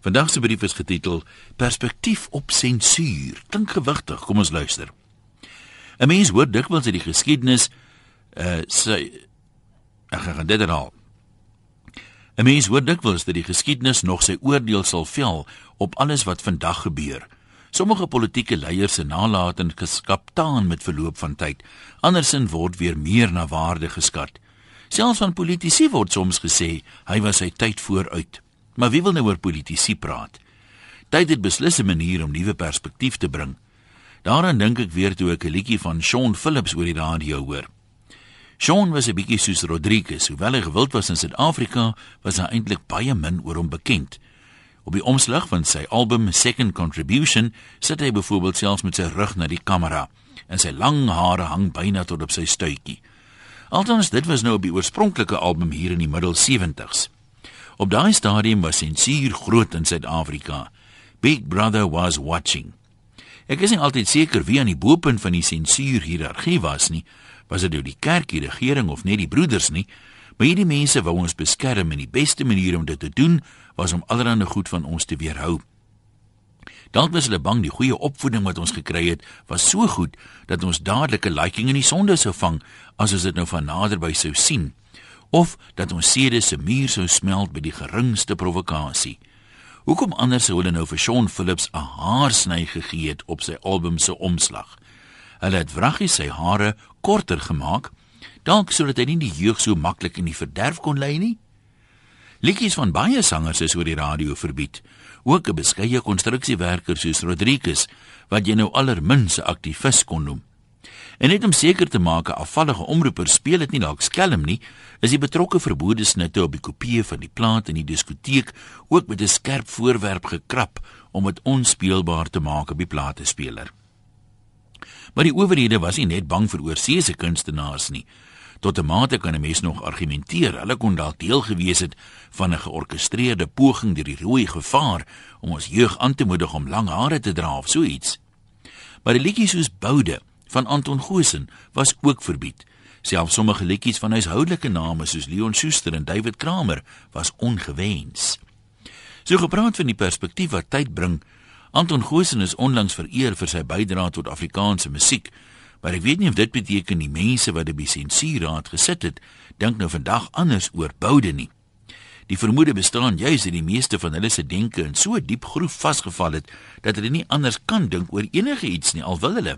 Vandag se brief is getitel Perspektief op sensuur. Klink gewigtig, kom ons luister. 'n Mens hoor dikwels uit die geskiedenis uh sy ek gaan dit herhaal. 'n Mens hoor dikwels dat die geskiedenis nog sy oordeel sal vel op alles wat vandag gebeur. Sommige politieke leiers se nalatenskap kaptaan met verloop van tyd. Andersin word weer meer na waarde geskat. Selfs van politici word soms gesê hy was sy tyd vooruit. Maar wie wil nou oor politici praat? Tyd het beslis 'n manier om nuwe perspektief te bring. Daaraan dink ek weer toe ek 'n liedjie van Sean Phillips oor die radio hoor. Sean was 'n bietjie soos Rodriguez, hoewel hy gewild was in Suid-Afrika, was hy eintlik baie min oor hom bekend. Op die omslag van sy album Second Contribution sit hy byvoorbeeld selfs met sy rug na die kamera en sy lang hare hang byna tot op sy stuitjie. Althans dit was nou op die oorspronklike album hier in die middel 70s. Op daai stadium was sensuur groot in Suid-Afrika. Big Brother was watching. Ek is nie altyd seker wie aan die bo-punt van die sensuur hiërargie was nie. Was dit nou die kerk, die regering of net die broeders nie? Maar hierdie mense wou ons beskerm en die beste manier om dit te doen was om allerlei goed van ons te weerhou. Dalk was hulle bang die goeie opvoeding wat ons gekry het was so goed dat ons dadelik 'n liking in die sonde sou vang as ons dit nou van naderby sou sien of dat ons sede se muur sou smelt by die geringste provokasie. Hoekom anders sou hulle nou vir Sean Phillips 'n haarsny gegee het op sy album se omslag? Hulle het wraggie sy hare korter gemaak, dalk sodat hy nie die jeug so maklik in die verderf kon lei nie. Liedjies van baie sangers is oor die radio verbied, ook 'n beskeie konstruksiewerker soos Rodriguez, wat jy nou allerminste aktivis kon noem. En net om seker te maak 'n afvallige omroeper speel dit nie dalk skelm nie, is die betrokke verbode snitte op die kopieë van die plaat in die diskoteek ook met 'n skerp voorwerp gekrap om dit onspeelbaar te maak op die platespeler. Maar die owerhede was nie net bang vir oorseese kunstenaars nie. Tot 'n mate kan 'n mens nog argumenteer, hulle kon dalk deel gewees het van 'n georkestreerde poging deur die rooi gevaar om ons jeug aan te moedig om lang hare te dra of so iets. Maar die liedjies soos Boude van Anton Goosen was ook verbied. Selfs sommige liedjies van huishoudelike name soos Leon Schuster en David Kramer was ongewens. So gepraat van die perspektief wat tyd bring, Anton Goosen is onlangs vereer vir sy bydrae tot Afrikaanse musiek, maar ek weet nie of dit beteken die mense wat by sensuurraad gesit het, dink nou vandag anders oor boude nie. Die vermoede bestaan juis dat die meeste van hulle se denke in so diep groef vasgevall het dat hulle nie anders kan dink oor enige iets nie al wil hulle.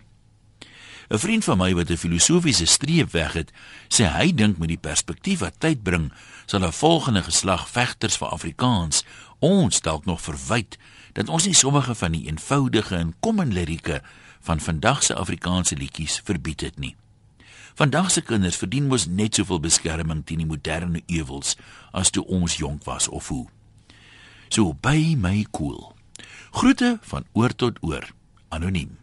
'n Vriend van my wat 'n filosofiese streep weg het, sê hy dink met die perspektief wat tyd bring, sal 'n volgende geslag vegters vir Afrikaans ons dalk nog verwyd dat ons nie sommige van die eenvoudige en common lirieke van vandag se Afrikaanse liedjies verbied het nie. Vandag se kinders verdien mos net soveel beskerming teen die moderne ewels as toe ons jonk was of hoe. So by my cool. Groete van oor tot oor. Anoniem.